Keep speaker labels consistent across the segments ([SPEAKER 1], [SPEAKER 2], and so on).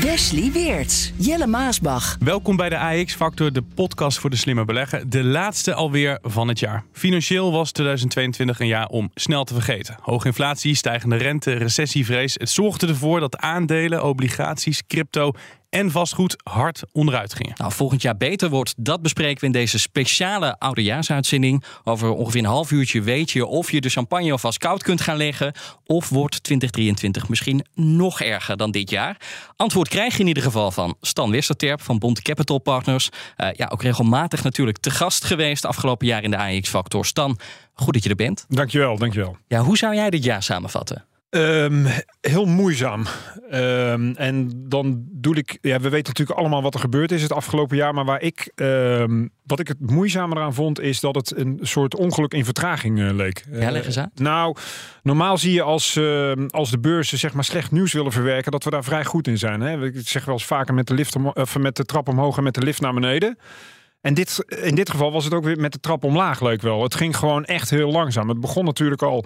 [SPEAKER 1] Wesley Weerts, Jelle Maasbach.
[SPEAKER 2] Welkom bij de AX Factor, de podcast voor de slimme beleggen. De laatste alweer van het jaar. Financieel was 2022 een jaar om snel te vergeten. Hoge inflatie, stijgende rente, recessievrees. Het zorgde ervoor dat aandelen, obligaties, crypto en vastgoed hard onderuit gingen.
[SPEAKER 3] Nou, volgend jaar beter wordt, dat bespreken we in deze speciale oudejaarsuitzending. Over ongeveer een half uurtje weet je of je de champagne alvast koud kunt gaan leggen. Of wordt 2023 misschien nog erger dan dit jaar? Antwoord krijg je in ieder geval van Stan Westerterp van Bond Capital Partners. Uh, ja, ook regelmatig natuurlijk te gast geweest afgelopen jaar in de AX Factor. Stan, goed dat je er bent.
[SPEAKER 4] Dankjewel, dankjewel.
[SPEAKER 3] Ja, hoe zou jij dit jaar samenvatten?
[SPEAKER 4] Um, heel moeizaam. Um, en dan doe ik. Ja, we weten natuurlijk allemaal wat er gebeurd is het afgelopen jaar. Maar waar ik. Um, wat ik het moeizamer aan vond, is dat het een soort ongeluk in vertraging uh, leek.
[SPEAKER 3] Ja, leg eens uit.
[SPEAKER 4] Uh, nou, normaal zie je als, uh, als de beurzen zeg maar slecht nieuws willen verwerken, dat we daar vrij goed in zijn. Hè? Ik zeg wel eens vaker met de, lift om, of met de trap omhoog en met de lift naar beneden. En dit, in dit geval was het ook weer met de trap omlaag leuk wel. Het ging gewoon echt heel langzaam. Het begon natuurlijk al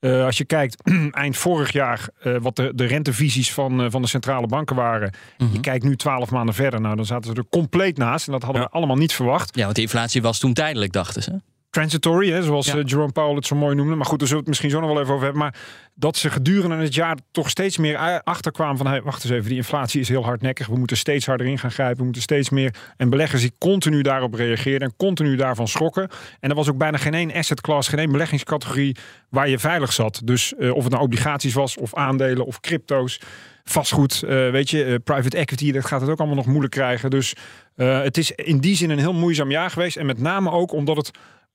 [SPEAKER 4] uh, als je kijkt, eind vorig jaar, uh, wat de, de rentevisies van, uh, van de centrale banken waren. Mm -hmm. Je kijkt nu twaalf maanden verder. Nou, dan zaten ze er compleet naast. En dat hadden ja. we allemaal niet verwacht.
[SPEAKER 3] Ja, want de inflatie was toen tijdelijk, dachten ze.
[SPEAKER 4] Transitory, hè, zoals ja. Jerome Powell het zo mooi noemde. Maar goed, daar zullen we het misschien zo nog wel even over hebben. Maar dat ze gedurende het jaar toch steeds meer achterkwamen van... Hey, wacht eens even, die inflatie is heel hardnekkig. We moeten steeds harder in gaan grijpen. We moeten steeds meer... En beleggers die continu daarop reageerden en continu daarvan schrokken. En er was ook bijna geen één asset class, geen één beleggingscategorie... waar je veilig zat. Dus uh, of het nou obligaties was of aandelen of crypto's... Vastgoed, uh, weet je, uh, private equity, dat gaat het ook allemaal nog moeilijk krijgen. Dus uh, het is in die zin een heel moeizaam jaar geweest. En met name ook omdat het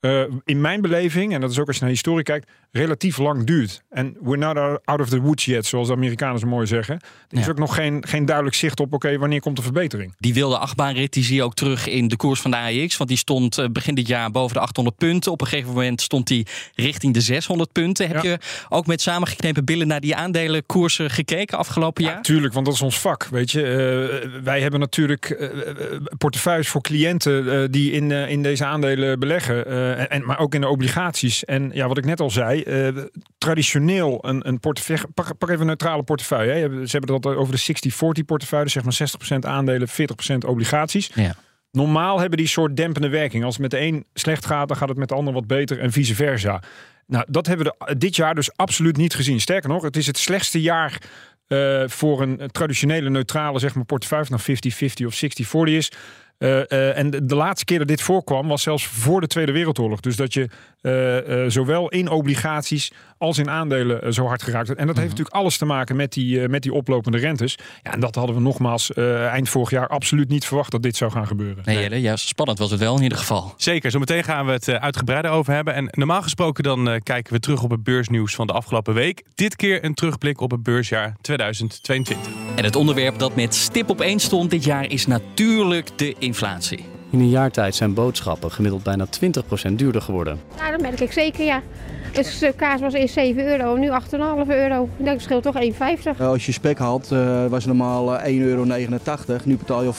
[SPEAKER 4] uh, in mijn beleving, en dat is ook als je naar historie kijkt, relatief lang duurt. En we're not out of the woods yet, zoals de Amerikanen zo mooi zeggen. Er is ja. ook nog geen, geen duidelijk zicht op, oké, okay, wanneer komt de verbetering?
[SPEAKER 3] Die wilde achtbaanrit, die zie je ook terug in de koers van de AEX. Want die stond uh, begin dit jaar boven de 800 punten. Op een gegeven moment stond die richting de 600 punten. Heb ja. je ook met samengeknepen billen naar die aandelenkoersen gekeken afgelopen jaar?
[SPEAKER 4] Ja, tuurlijk, want dat is ons vak, weet je. Uh, wij hebben natuurlijk portefeuilles voor cliënten die in, in deze aandelen beleggen. En, maar ook in de obligaties. En ja, wat ik net al zei, uh, traditioneel een, een portefeuille. Pak, pak even een neutrale portefeuille. Hè. Ze hebben dat over de 60-40 portefeuille, zeg maar 60% aandelen, 40% obligaties.
[SPEAKER 3] Ja.
[SPEAKER 4] Normaal hebben die soort dempende werking. Als het met de een slecht gaat, dan gaat het met de ander wat beter en vice versa. Nou, dat hebben we dit jaar dus absoluut niet gezien. Sterker nog, het is het slechtste jaar uh, voor een traditionele neutrale zeg maar, portefeuille, of 50-50 of 60-40 is. Uh, uh, en de, de, laatste keer dat dit voorkwam was zelfs voor de Tweede Wereldoorlog. Dus dat je uh, zowel in obligaties als in aandelen zo hard geraakt werd. En dat heeft natuurlijk alles te maken met die, met die oplopende rentes. Ja, en dat hadden we nogmaals eind vorig jaar absoluut niet verwacht dat dit zou gaan gebeuren.
[SPEAKER 3] Nee, Jelle, juist spannend was het wel in ieder geval.
[SPEAKER 2] Zeker, zometeen gaan we het uitgebreider over hebben. En normaal gesproken dan kijken we terug op het beursnieuws van de afgelopen week. Dit keer een terugblik op het beursjaar 2022.
[SPEAKER 3] En het onderwerp dat met stip op één stond dit jaar is natuurlijk de inflatie.
[SPEAKER 5] In een jaar tijd zijn boodschappen gemiddeld bijna 20% duurder geworden.
[SPEAKER 6] Nou, dat merk ik zeker, ja. Dus kaas was eerst 7 euro, nu 8,5 euro. Dat scheelt toch 1,50.
[SPEAKER 7] Als je spek had, uh, was het normaal 1,89 euro. Nu betaal je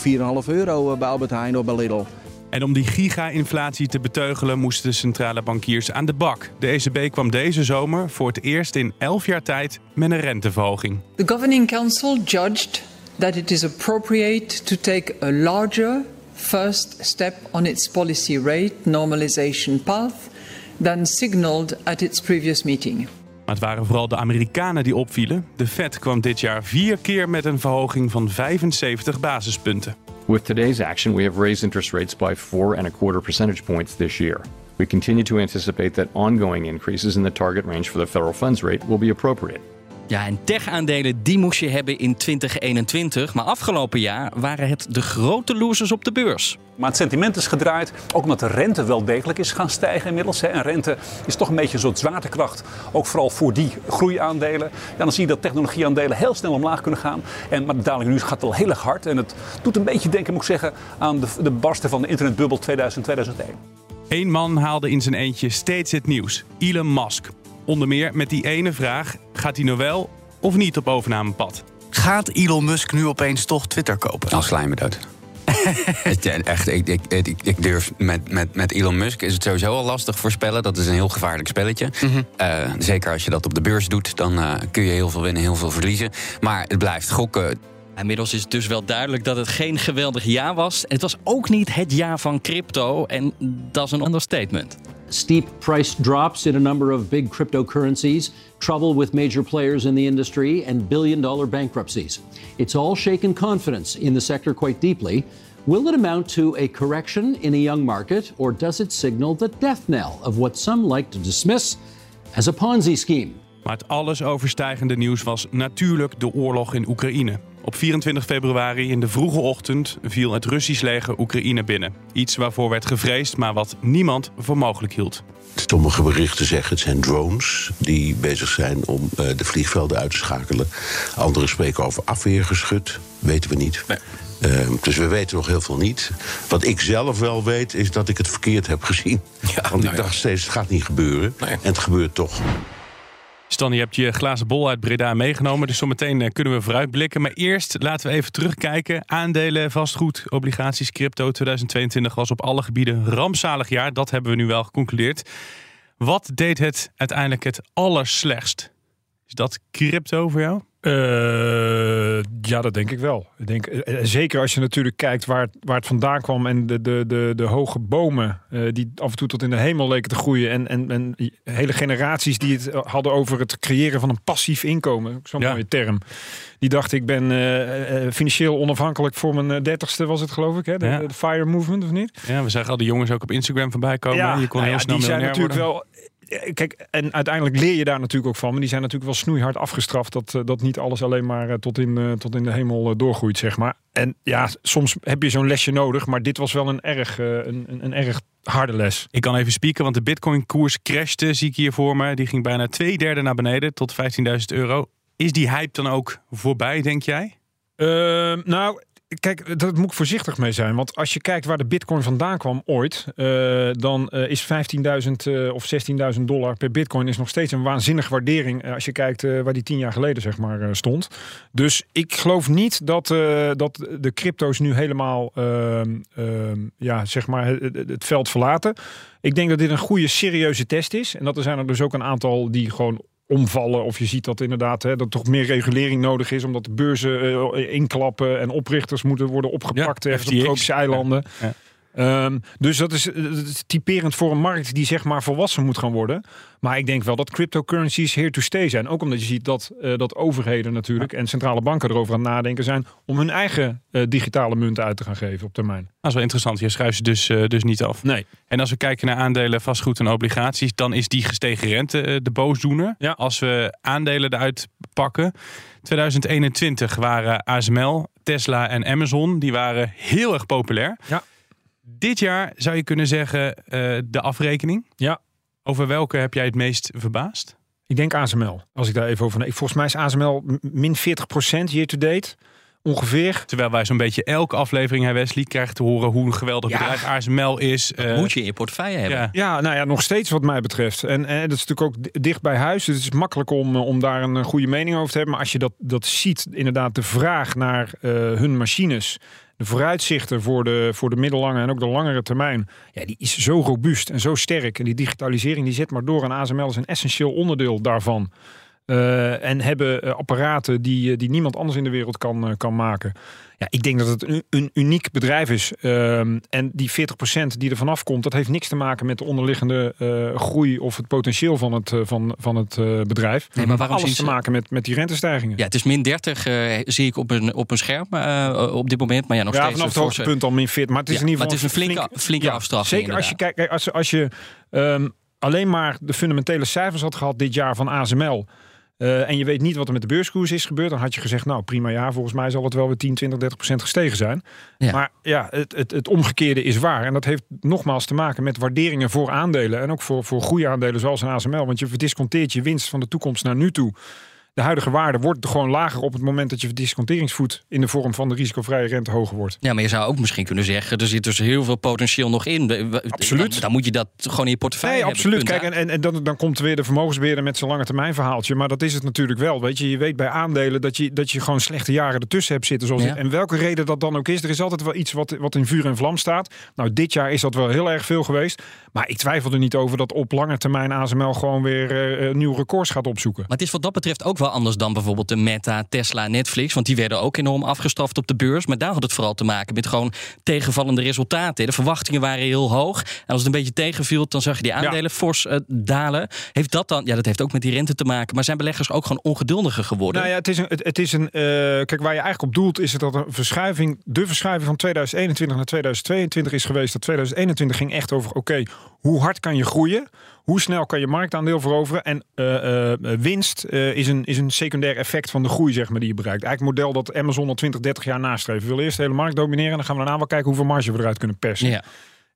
[SPEAKER 7] 4,5 euro bij Albert Heijn of bij Lidl.
[SPEAKER 2] En om die giga-inflatie te beteugelen moesten de centrale bankiers aan de bak. De ECB kwam deze zomer voor het eerst in 11 jaar tijd met een renteverhoging.
[SPEAKER 8] The Governing Council judged that it is appropriate to take a larger first step on its policy rate normalization path than signaled at its previous meeting.
[SPEAKER 2] Maar het waren vooral de Amerikanen die opvielen. De Fed kwam dit jaar vier keer met een verhoging van 75 basispunten.
[SPEAKER 9] With today's action, we have raised interest rates by four and a quarter percentage points this year. We continue to anticipate that ongoing increases in the target range for the federal funds rate will be appropriate.
[SPEAKER 3] Ja, en tech-aandelen die moest je hebben in 2021. Maar afgelopen jaar waren het de grote losers op de beurs.
[SPEAKER 10] Maar het sentiment is gedraaid, ook omdat de rente wel degelijk is gaan stijgen inmiddels. Hè. En rente is toch een beetje een soort zwaartekracht, ook vooral voor die groeiaandelen. Ja, dan zie je dat technologieaandelen heel snel omlaag kunnen gaan. En, maar de daling nu gaat wel heel erg hard. En het doet een beetje denken, moet ik zeggen, aan de, de barsten van de internetbubbel 2000, 2001.
[SPEAKER 2] Eén man haalde in zijn eentje steeds het nieuws. Elon Musk. Onder meer met die ene vraag: gaat hij nou wel of niet op overnamepad?
[SPEAKER 11] Gaat Elon Musk nu opeens toch Twitter kopen?
[SPEAKER 12] Als slijm me dood. Echt, ik, ik, ik, ik durf met, met, met Elon Musk is het sowieso al lastig voorspellen. Dat is een heel gevaarlijk spelletje. Uh, zeker als je dat op de beurs doet, dan uh, kun je heel veel winnen, heel veel verliezen. Maar het blijft gokken.
[SPEAKER 3] Inmiddels is het dus wel duidelijk dat het geen geweldig jaar was. Het was ook niet het jaar van crypto. En dat is een understatement.
[SPEAKER 13] Steep price drops in a number of big cryptocurrencies, trouble with major players in the industry, and billion dollar bankruptcies. It's all shaken confidence in the sector quite deeply. Will it amount to a correction in a young market, or does it signal the death knell of what some like to dismiss as a Ponzi scheme?
[SPEAKER 2] Maar het alles overstijgende nieuws was natuurlijk de oorlog in Oekraïne. Op 24 februari in de vroege ochtend viel het Russisch leger Oekraïne binnen. Iets waarvoor werd gevreesd, maar wat niemand voor mogelijk hield.
[SPEAKER 14] Sommige berichten zeggen het zijn drones die bezig zijn om uh, de vliegvelden uit te schakelen. Anderen spreken over afweergeschut, weten we niet. Nee. Uh, dus we weten nog heel veel niet. Wat ik zelf wel weet, is dat ik het verkeerd heb gezien. Ja, Want nou ik dacht steeds, het gaat niet gebeuren. Nee. En het gebeurt toch.
[SPEAKER 2] Stan, je hebt je glazen bol uit Breda meegenomen. Dus zometeen kunnen we vooruitblikken. Maar eerst laten we even terugkijken. Aandelen, vastgoed, obligaties, crypto. 2022 was op alle gebieden rampzalig jaar. Dat hebben we nu wel geconcludeerd. Wat deed het uiteindelijk het allerslechtst? Is dat crypto voor jou?
[SPEAKER 4] Uh, ja, dat denk ik wel. Ik denk, uh, zeker als je natuurlijk kijkt waar, het, waar het vandaan kwam en de, de, de, de hoge bomen uh, die af en toe tot in de hemel leken te groeien. En, en, en hele generaties die het hadden over het creëren van een passief inkomen. Zo'n ja. mooie term. Die dacht ik ben financieel onafhankelijk voor mijn dertigste was het geloof ik. Hè? De, ja. de, FIRE movement of niet?
[SPEAKER 2] Ja, we zagen al die jongens ook op Instagram voorbij komen.
[SPEAKER 4] Ja,
[SPEAKER 2] je kon
[SPEAKER 4] nou
[SPEAKER 2] heel
[SPEAKER 4] ja,
[SPEAKER 2] snel
[SPEAKER 4] die zijn natuurlijk
[SPEAKER 2] worden.
[SPEAKER 4] wel Kijk, en uiteindelijk leer je daar natuurlijk ook van. Maar die zijn natuurlijk wel snoeihard afgestraft. Dat, dat niet alles alleen maar tot in, tot in de hemel doorgroeit, zeg maar. En ja, soms heb je zo'n lesje nodig. Maar dit was wel een erg, een, een, een, erg harde les.
[SPEAKER 2] Ik kan even spieken, want de bitcoin-koers crashte, zie ik hier voor me. Die ging bijna twee derde naar beneden, tot 15.000 euro. Is die hype dan ook voorbij, denk jij?
[SPEAKER 4] Uh, nou, kijk, daar moet ik voorzichtig mee zijn. Want als je kijkt waar de bitcoin vandaan kwam ooit, uh, dan uh, is 15.000 uh, of 16.000 dollar per bitcoin is nog steeds een waanzinnige waardering. als je kijkt waar die tien jaar geleden zeg maar stond. Dus ik geloof niet dat, dat de crypto's nu helemaal ehm, ja, zeg maar het, het veld verlaten. Ik denk dat dit een goede serieuze test is. En dat er zijn er dus ook een aantal die gewoon omvallen. Of je ziet dat inderdaad hè, dat toch meer regulering nodig is. Omdat de beurzen uh, inklappen en oprichters moeten worden opgepakt ja, ergens op tropische eilanden. Ja, ja. Um, dus dat is, dat is, typerend voor een markt die zeg maar volwassen moet gaan worden. Maar ik denk wel dat cryptocurrencies here to stay zijn. Ook omdat je ziet dat, uh, dat overheden natuurlijk en centrale banken erover aan het nadenken zijn om hun eigen uh, digitale munten uit te gaan geven op termijn.
[SPEAKER 2] Dat is wel interessant. Je schrijft ze dus, dus niet af.
[SPEAKER 4] Nee.
[SPEAKER 2] En als we kijken naar aandelen, vastgoed en obligaties, dan is die gestegen rente de boosdoener.
[SPEAKER 4] Ja.
[SPEAKER 2] Als we aandelen eruit pakken. 2021 waren ASML, Tesla en Amazon, die waren heel erg populair.
[SPEAKER 4] Ja.
[SPEAKER 2] Dit jaar zou je kunnen zeggen de afrekening.
[SPEAKER 4] Ja.
[SPEAKER 2] Over welke heb jij het meest verbaasd?
[SPEAKER 4] Ik denk ASML. Als ik daar even over. Volgens mij is ASML min 40% year to date. Ongeveer.
[SPEAKER 2] Terwijl wij zo'n beetje elke aflevering, hè Wesley, krijgen te horen hoe een geweldig ja. bedrijf ASML is.
[SPEAKER 3] Dat uh, moet je in je portefeuille hebben.
[SPEAKER 4] Ja. ja, nou ja, nog steeds wat mij betreft. En, en dat is natuurlijk ook dicht bij huis. Dus het is makkelijk om, om daar een goede mening over te hebben. Maar als je dat, dat ziet, inderdaad, de vraag naar uh, hun machines de vooruitzichten voor de, voor de middellange en ook de langere termijn, ja, die is zo robuust en zo sterk. En die digitalisering die zit maar door. En ASML is een essentieel onderdeel daarvan. Uh, en hebben uh, apparaten die, die niemand anders in de wereld kan, kan maken. Ja, ik denk dat het een, een uniek bedrijf is. Um, en die 40% die er vanaf komt, dat heeft niks te maken met de onderliggende groei of het potentieel van het, van, van het bedrijf.
[SPEAKER 3] Nee, maar waarom
[SPEAKER 4] alles te maken met, met die rentestijgingen.
[SPEAKER 3] Ja, het is min 30, zie ik op een, op een scherm op dit moment. Maar ja, nog
[SPEAKER 4] ja,
[SPEAKER 3] steeds
[SPEAKER 4] vanaf het hoogste punt al min 40. Maar het is
[SPEAKER 3] ja,
[SPEAKER 4] in ieder
[SPEAKER 3] geval
[SPEAKER 4] het
[SPEAKER 3] is een flinke,
[SPEAKER 4] flink,
[SPEAKER 3] flinke
[SPEAKER 4] ja,
[SPEAKER 3] afstraffing.
[SPEAKER 4] Zeker als je kijkt, als, als je um, alleen maar de fundamentele cijfers had gehad dit jaar van ASML. Eh, en je weet niet wat er met de beurskoers is gebeurd, dan had je gezegd, nou prima ja, volgens mij zal het wel weer 10, 20, 30 procent gestegen zijn. Maar ja, het, het, het omgekeerde is waar. En dat heeft nogmaals te maken met waarderingen voor aandelen en ook voor, voor goede aandelen zoals een ASML. Want je verdisconteert je winst van de toekomst naar nu toe de huidige waarde wordt gewoon lager op het moment dat je disconteringsvoet in de vorm van de risicovrije rente hoger wordt.
[SPEAKER 3] Ja, maar je zou ook misschien kunnen zeggen, er zit dus heel veel potentieel nog in.
[SPEAKER 4] Absoluut.
[SPEAKER 3] Dan, moet je dat gewoon in je portefeuille
[SPEAKER 4] nee,
[SPEAKER 3] hebben.
[SPEAKER 4] absoluut. Kijk, en, en, en dan, dan komt weer de vermogensbeheerder met zijn lange termijn verhaaltje. Maar dat is het natuurlijk wel. Weet je, je weet bij aandelen dat je, dat je gewoon slechte jaren ertussen hebt zitten. Zoals
[SPEAKER 3] Ja.
[SPEAKER 4] En welke reden dat dan ook is. Er is altijd wel iets wat, wat in vuur en vlam staat. Nou, dit jaar is dat wel heel erg veel geweest. Maar ik twijfel er niet over dat op lange termijn ASML gewoon weer eh, eh, nieuwe records gaat opzoeken.
[SPEAKER 3] Maar het is wat dat betreft ook wel anders dan bijvoorbeeld de Meta, Tesla, Netflix. Want die werden ook enorm afgestraft op de beurs. Maar daar had het vooral te maken met gewoon tegenvallende resultaten. De verwachtingen waren heel hoog. En als het een beetje tegenviel, dan zag je die aandelen fors eh, dalen. Heeft dat dan, ja, dat heeft ook met die rente te maken. Maar zijn beleggers ook gewoon ongeduldiger geworden?
[SPEAKER 4] Nou ja, het is een. Het, is een eh, kijk, waar je eigenlijk op doelt, is het dat een verschuiving. De verschuiving van 2021 naar 2022 is geweest. Dat 2021 ging echt over: oké, hoe hard kan je groeien? Hoe snel kan je marktaandeel veroveren? En eh, eh, winst eh, is, een, is een secundair effect van de groei zeg maar, die je bereikt. Eigenlijk model dat Amazon al 20, 30 jaar nastreeft. We willen eerst de hele markt domineren en dan gaan we daarna wel kijken hoeveel marge we eruit kunnen persen.
[SPEAKER 3] Ja.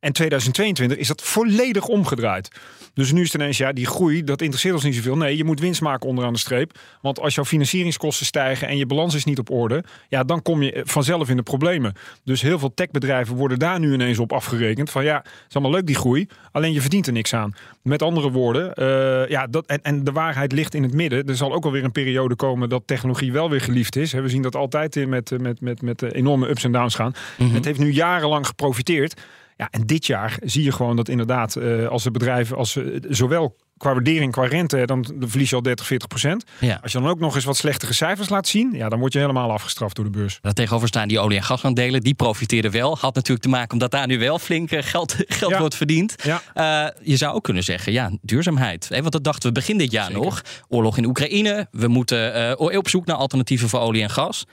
[SPEAKER 4] En 2022 is dat volledig omgedraaid. Dus nu is het ineens, ja, die groei, dat interesseert ons niet zoveel. Nee, je moet winst maken onderaan de streep. Want als jouw financieringskosten stijgen en je balans is niet op orde, ja, dan kom je vanzelf in de problemen. Dus heel veel techbedrijven worden daar nu ineens op afgerekend. Van ja, het is allemaal leuk die groei, alleen je verdient er niks aan. Met andere woorden, eh, ja, dat, en, en de waarheid ligt in het midden. Er zal ook alweer een periode komen dat technologie wel weer geliefd is. We zien dat altijd in met, met, met, met eh, enorme ups en downs gaan. Het heeft nu jarenlang geprofiteerd. Ja, en dit jaar zie je gewoon dat inderdaad, eh, als de bedrijven, als ze zowel qua waardering, qua rente, dan verlies je al 30, 40 procent.
[SPEAKER 3] Ja.
[SPEAKER 4] Als je dan ook nog eens wat slechtere cijfers laat zien, ja, dan word je helemaal afgestraft door de beurs.
[SPEAKER 3] Daar tegenover staan die olie- en gasaandelen. Die profiteerden wel. Had natuurlijk te maken omdat daar nu wel flink eh, geld, geld wordt verdiend. Eh, je zou ook kunnen zeggen, ja, duurzaamheid. Want dat dachten we begin dit jaar nog. Oorlog in Oekraïne. We moeten eh, op zoek naar alternatieven voor olie en gas.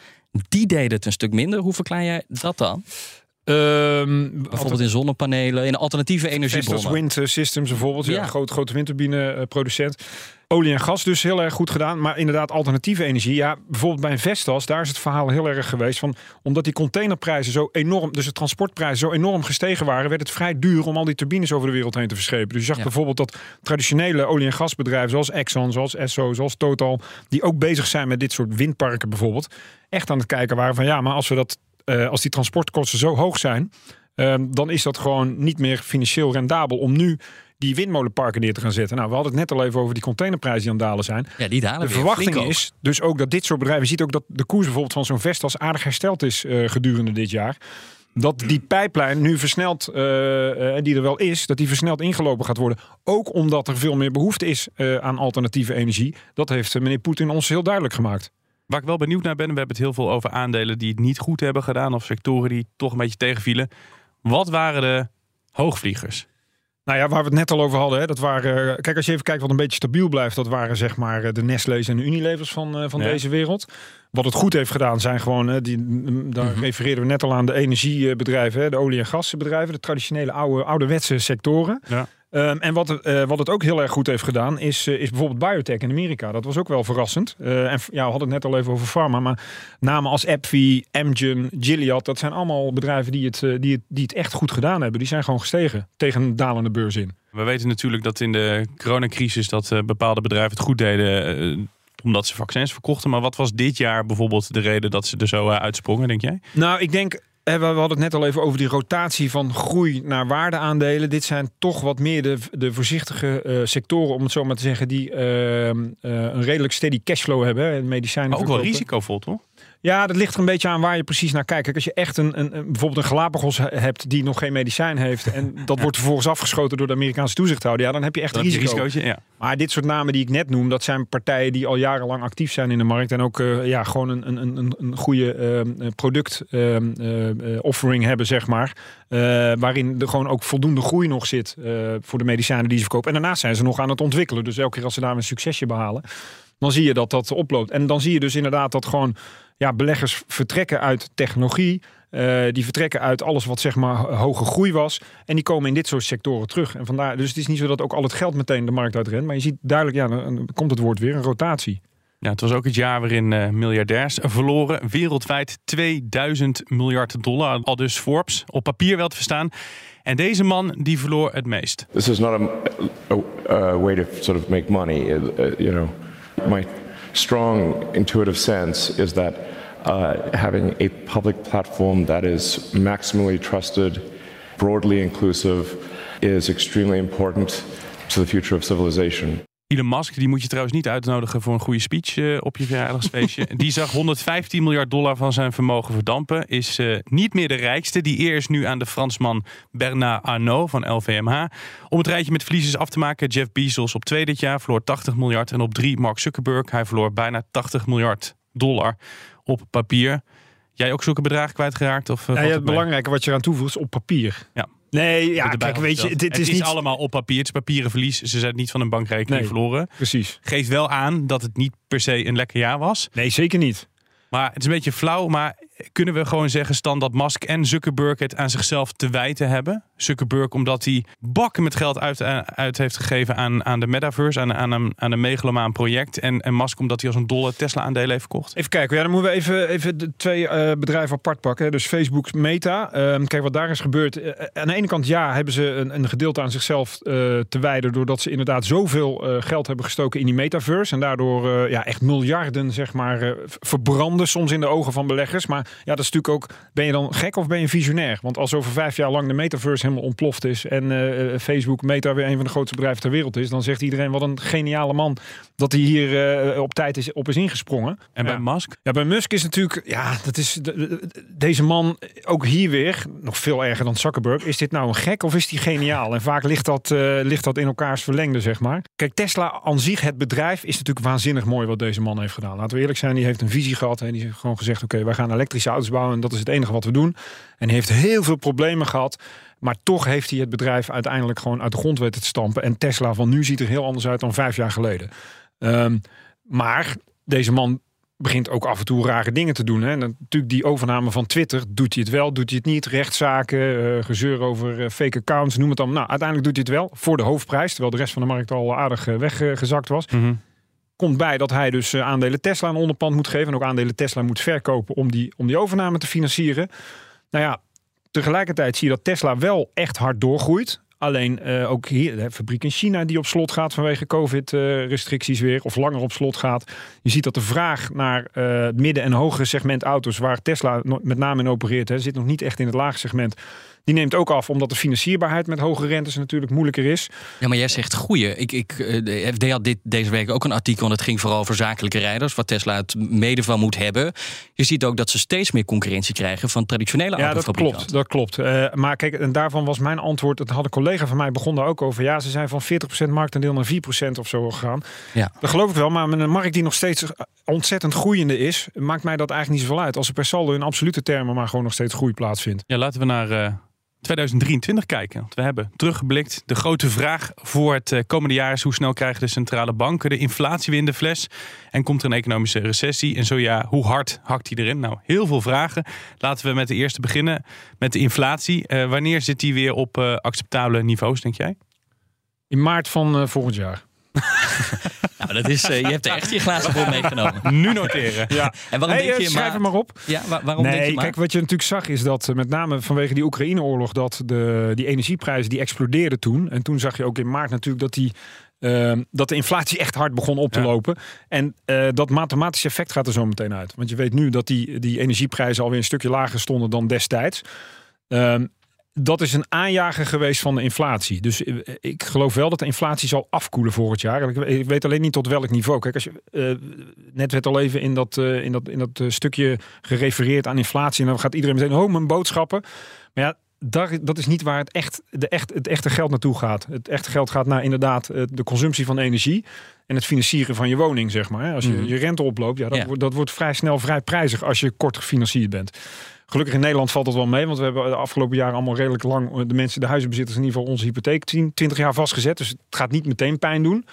[SPEAKER 3] Die deden het een stuk minder. Hoe verklaar jij dat dan? Bijvoorbeeld in zonnepanelen, in alternatieve
[SPEAKER 4] Vestas
[SPEAKER 3] energiebronnen.
[SPEAKER 4] Wind eh, Systems bijvoorbeeld, ja.
[SPEAKER 3] Ja.
[SPEAKER 4] een grote, grote windturbineproducent. Olie en gas dus heel erg goed gedaan. Maar inderdaad, alternatieve energie. Ja, bijvoorbeeld bij Vestas, daar is het verhaal heel erg geweest van... omdat die containerprijzen zo enorm, dus de transportprijzen zo enorm gestegen waren... werd het vrij duur om al die turbines over de wereld heen te verschepen. Dus je zag
[SPEAKER 3] Ja.
[SPEAKER 4] bijvoorbeeld dat traditionele olie- en gasbedrijven... zoals Exxon, zoals Esso, zoals Total... die ook bezig zijn met dit soort windparken bijvoorbeeld... echt aan het kijken waren van ja, maar als we dat... eh, als die transportkosten zo hoog zijn, Ehm, dan is dat gewoon niet meer financieel rendabel om nu die windmolenparken neer te gaan zetten. Nou, we hadden het net al even over die containerprijzen die aan het dalen zijn.
[SPEAKER 3] Ja, die dalen
[SPEAKER 4] De verwachting is dus ook dat dit soort bedrijven, je ziet ook dat de koers bijvoorbeeld van zo'n Vestas aardig hersteld is eh, gedurende dit jaar. Dat die pijplijn nu versneld, eh, die er wel is, dat die versneld ingelopen gaat worden. Ook omdat er veel meer behoefte is aan alternatieve energie. Dat heeft meneer Poetin ons heel duidelijk gemaakt.
[SPEAKER 2] Waar ik wel benieuwd naar ben, we hebben het heel veel over aandelen die het niet goed hebben gedaan. Of sectoren die toch een beetje tegenvielen. Wat waren de hoogvliegers?
[SPEAKER 4] Nou ja, waar we het net al over hadden, hè, dat waren. eh, Kijk, als je even kijkt wat een beetje stabiel blijft, dat waren zeg maar eh, de Nestle's en de Unilevers van, eh, van
[SPEAKER 2] Ja.
[SPEAKER 4] deze wereld. Wat het goed heeft gedaan zijn gewoon, hè, die, mm, daar
[SPEAKER 2] Mhm.
[SPEAKER 4] refereerden we net al aan de energiebedrijven, hè, de olie- en gasbedrijven, de traditionele oude, ouderwetse sectoren.
[SPEAKER 2] Ja.
[SPEAKER 4] Ehm, en wat, het, eh, wat het ook heel erg goed heeft gedaan, is, eh, is bijvoorbeeld biotech in Amerika. Dat was ook wel verrassend. Eh, en ja, we hadden het net al even over pharma, maar namen als AbbVie, Amgen, Gilead, dat zijn allemaal bedrijven die het, die, het, die het echt goed gedaan hebben. Die zijn gewoon gestegen tegen een dalende beurs in.
[SPEAKER 2] We weten natuurlijk dat in de coronacrisis dat bepaalde bedrijven het goed deden. omdat ze vaccins verkochten. Maar wat was dit jaar bijvoorbeeld de reden dat ze er zo uitsprongen, denk jij?
[SPEAKER 4] Nou, ik denk, we we hadden het net al even over die rotatie van groei naar waardeaandelen. Dit zijn toch wat meer de, de voorzichtige eh, sectoren, om het zo maar te zeggen, die ehm, eh, een redelijk steady cashflow hebben. hè, medicijnen
[SPEAKER 2] Maar ook wel risicovol, toch?
[SPEAKER 4] Ja, dat ligt er een beetje aan waar je precies naar kijkt. Kijk, als je echt een, een, een- bijvoorbeeld een Galapagos he- hebt die nog geen medicijn heeft en dat wordt vervolgens afgeschoten door de Amerikaanse toezichthouder, ja, dan heb je echt
[SPEAKER 2] je
[SPEAKER 4] risico.
[SPEAKER 2] risicootje, ja.
[SPEAKER 4] Maar dit soort namen die ik net noem, dat zijn partijen die al jarenlang actief zijn in de markt en ook eh, ja, gewoon een, een, een, een goede ehm, product ehm, eh, offering hebben, zeg maar. Waarin er gewoon ook voldoende groei nog zit voor de medicijnen die ze verkopen. En daarnaast zijn ze nog aan het ontwikkelen. Dus elke keer als ze daar een succesje behalen, dan zie je dat dat oploopt. En dan zie je dus inderdaad dat gewoon ja, beleggers vertrekken uit technologie. eh, die vertrekken uit alles wat zeg maar hoge groei was. En die komen in dit soort sectoren terug. En vandaar, dus het is niet zo dat ook al het geld meteen de markt uitrent. Maar je ziet duidelijk, ja, dan, dan komt het woord weer, een rotatie.
[SPEAKER 2] Ja, het was ook het jaar waarin uh, miljardairs verloren. Wereldwijd 2000 miljard dollar. Al dus Forbes. Op papier wel te verstaan. En deze man die verloor het meest.
[SPEAKER 15] This is not a, a, a way to sort of make money. Uh, you know, my strong intuitive sense is that uh, having a public platform that is maximally trusted, broadly inclusive, is extremely important to the future of civilization.
[SPEAKER 2] Elon Musk, die moet je trouwens niet uitnodigen voor een goede speech uh, op je verjaardagsfeestje. die zag 115 miljard dollar van zijn vermogen verdampen. Is uh, niet meer de rijkste. Die eer is nu aan de Fransman Bernard Arnault van LVMH. Om het rijtje met verliezers af te maken, Jeff Bezos op twee dit jaar verloor 80 miljard. En op drie Mark Zuckerberg, hij verloor bijna 80 miljard dollar op papier. Jij ook zulke bedragen kwijtgeraakt? Of, uh,
[SPEAKER 4] ja, het belangrijke wat je eraan toevoegt is op papier.
[SPEAKER 2] Ja.
[SPEAKER 4] Nee, ja, kijk, weet je, dit
[SPEAKER 2] het
[SPEAKER 4] is,
[SPEAKER 2] is
[SPEAKER 4] niet...
[SPEAKER 2] allemaal op papier. Het is papieren verlies. Ze zijn niet van een bankrekening
[SPEAKER 4] Nee,
[SPEAKER 2] verloren.
[SPEAKER 4] Precies.
[SPEAKER 2] Geeft wel aan dat het niet per se een lekker jaar was.
[SPEAKER 4] Nee, zeker niet.
[SPEAKER 2] Maar het is een beetje flauw. Maar kunnen we gewoon zeggen, Stan, dat Musk en Zuckerberg het aan zichzelf te wijten hebben? Zuckerberg omdat hij bakken met geld uit, eh, uit heeft gegeven aan, aan de metaverse, aan, aan, een, aan een megalomaan project. En, en Musk omdat hij als een dolle Tesla-aandelen heeft verkocht.
[SPEAKER 4] Even kijken, ja, dan moeten we even, even de twee eh, bedrijven apart pakken. Dus Facebook, Meta. Ehm, kijk, wat daar is gebeurd. Eh, aan de ene kant, ja, hebben ze een, een gedeelte aan zichzelf te wijden. Doordat ze inderdaad zoveel geld hebben gestoken in die metaverse. En daardoor ja, echt miljarden, zeg maar, verbranden soms in de ogen van beleggers. Maar ja, dat is natuurlijk ook, ben je dan gek of ben je visionair? Want als over vijf jaar lang de metaverse helemaal ontploft is. En eh, Facebook, Meta weer een van de grootste bedrijven ter wereld is. Dan zegt iedereen, wat een geniale man. Dat hij hier eh, op tijd is, op is ingesprongen.
[SPEAKER 2] En bij
[SPEAKER 4] Ja.
[SPEAKER 2] Musk?
[SPEAKER 4] Ja, bij Musk is natuurlijk, ja, dat is de- de- deze man ook hier weer, nog veel erger dan Zuckerberg. Is dit nou een gek of is die geniaal? En vaak ligt dat, eh, ligt dat in elkaars verlengde, zeg maar. Kijk, Tesla aan zich, het bedrijf, is natuurlijk waanzinnig mooi wat deze man heeft gedaan. Laten we eerlijk zijn, die heeft een visie gehad. En die heeft gewoon gezegd, oké, wij gaan elektrische en dat is het enige wat we doen. En heeft heel veel problemen gehad. Maar toch heeft hij het bedrijf uiteindelijk gewoon uit de grond weten te stampen. En Tesla van nu ziet er heel anders uit dan vijf jaar geleden. Ehm, maar deze man begint ook af en toe rare dingen te doen. Hè. En natuurlijk die overname van Twitter. Doet hij het wel, doet hij het niet? Rechtszaken, eh, gezeur over eh, fake accounts, noem het dan. Nou, uiteindelijk doet hij het wel voor de hoofdprijs. Terwijl de rest van de markt al aardig eh, weggezakt was. Komt bij dat hij dus eh, aandelen Tesla een onderpand moet geven. En ook aandelen Tesla moet verkopen om die, om die overname te financieren. Nou ja, tegelijkertijd zie je dat Tesla wel echt hard doorgroeit. Alleen eh, ook hier, de fabriek in China die op slot gaat vanwege COVID-restricties weer, of langer op slot gaat. Je ziet dat de vraag naar eh, het midden- en hogere segment auto's, waar Tesla met name in opereert, hè, zit nog niet echt in het lage segment. Die neemt ook af, omdat de financierbaarheid met hoge rentes natuurlijk moeilijker is.
[SPEAKER 3] Ja, maar jij zegt goeie. Ik, ik, eh, de FD had dit, deze week ook een artikel en het ging vooral over zakelijke rijders, wat Tesla het mede van moet hebben. Je ziet ook dat ze steeds meer concurrentie krijgen van traditionele
[SPEAKER 4] Ja, dat klopt. Dat klopt. Eh, maar kijk, en daarvan was mijn antwoord. Dat had een collega van mij begon daar ook over. Ja, ze zijn van 40% marktendeel naar 4% of zo gegaan.
[SPEAKER 3] Ja.
[SPEAKER 4] Dat geloof ik wel. Maar met een markt die nog steeds ontzettend groeiende is, maakt mij dat eigenlijk niet zoveel uit. Als er per saldo in absolute termen maar gewoon nog steeds groei plaatsvindt.
[SPEAKER 2] Ja, laten we naar eh, 2023 kijken. Want we hebben teruggeblikt. De grote vraag voor het eh, komende jaar is hoe snel krijgen de centrale banken de inflatie weer in de fles? En komt er een economische recessie? En zo ja, hoe hard hakt die erin? Nou, heel veel vragen. Laten we met de eerste beginnen met de inflatie. Eh, wanneer zit die weer op eh, acceptabele niveaus, denk jij?
[SPEAKER 4] In maart van volgend jaar.
[SPEAKER 3] Nou, dat is, eh, je hebt er echt je glazen voor meegenomen.
[SPEAKER 2] Nu noteren.
[SPEAKER 4] Ja.
[SPEAKER 3] En waarom
[SPEAKER 4] Hey,
[SPEAKER 3] denk
[SPEAKER 4] eh,
[SPEAKER 3] je
[SPEAKER 4] schrijf
[SPEAKER 3] maar-
[SPEAKER 4] hem maar op.
[SPEAKER 3] Ja, wa- waarom
[SPEAKER 4] nee,
[SPEAKER 3] denk je maar?
[SPEAKER 4] kijk, wat je natuurlijk zag is dat eh, met name vanwege die Oekraïne-oorlog... dat de, die energieprijzen die explodeerden toen. En toen zag je ook in maart natuurlijk dat die... eh, dat de inflatie echt hard begon op te
[SPEAKER 2] Ja.
[SPEAKER 4] lopen. En dat mathematische effect gaat er zo meteen uit. Want je weet nu dat die, die energieprijzen alweer een stukje lager stonden dan destijds. Ehm, dat is een aanjager geweest van de inflatie. Dus eh, ik geloof wel dat de inflatie zal afkoelen volgend jaar. Ik weet alleen niet tot welk niveau. Kijk, als je, eh, net werd al even in dat, eh, in dat, in dat stukje gerefereerd aan inflatie. En dan gaat iedereen meteen, oh, mijn boodschappen. Maar ja, daar, dat is niet waar het, echt, de echt, het echte geld naartoe gaat. Het echte geld gaat naar inderdaad de consumptie van energie. En het financieren van je woning, zeg maar. Als je
[SPEAKER 3] Mhm.
[SPEAKER 4] je rente oploopt, ja, dat,
[SPEAKER 3] Ja.
[SPEAKER 4] Wordt, dat wordt vrij snel vrij prijzig als je kort gefinancierd bent. Gelukkig in Nederland valt dat wel mee, want we hebben de afgelopen jaren allemaal redelijk lang eh, de mensen, de huizenbezitters in ieder geval onze hypotheek 10, 20 jaar vastgezet. Dus het gaat niet meteen pijn doen.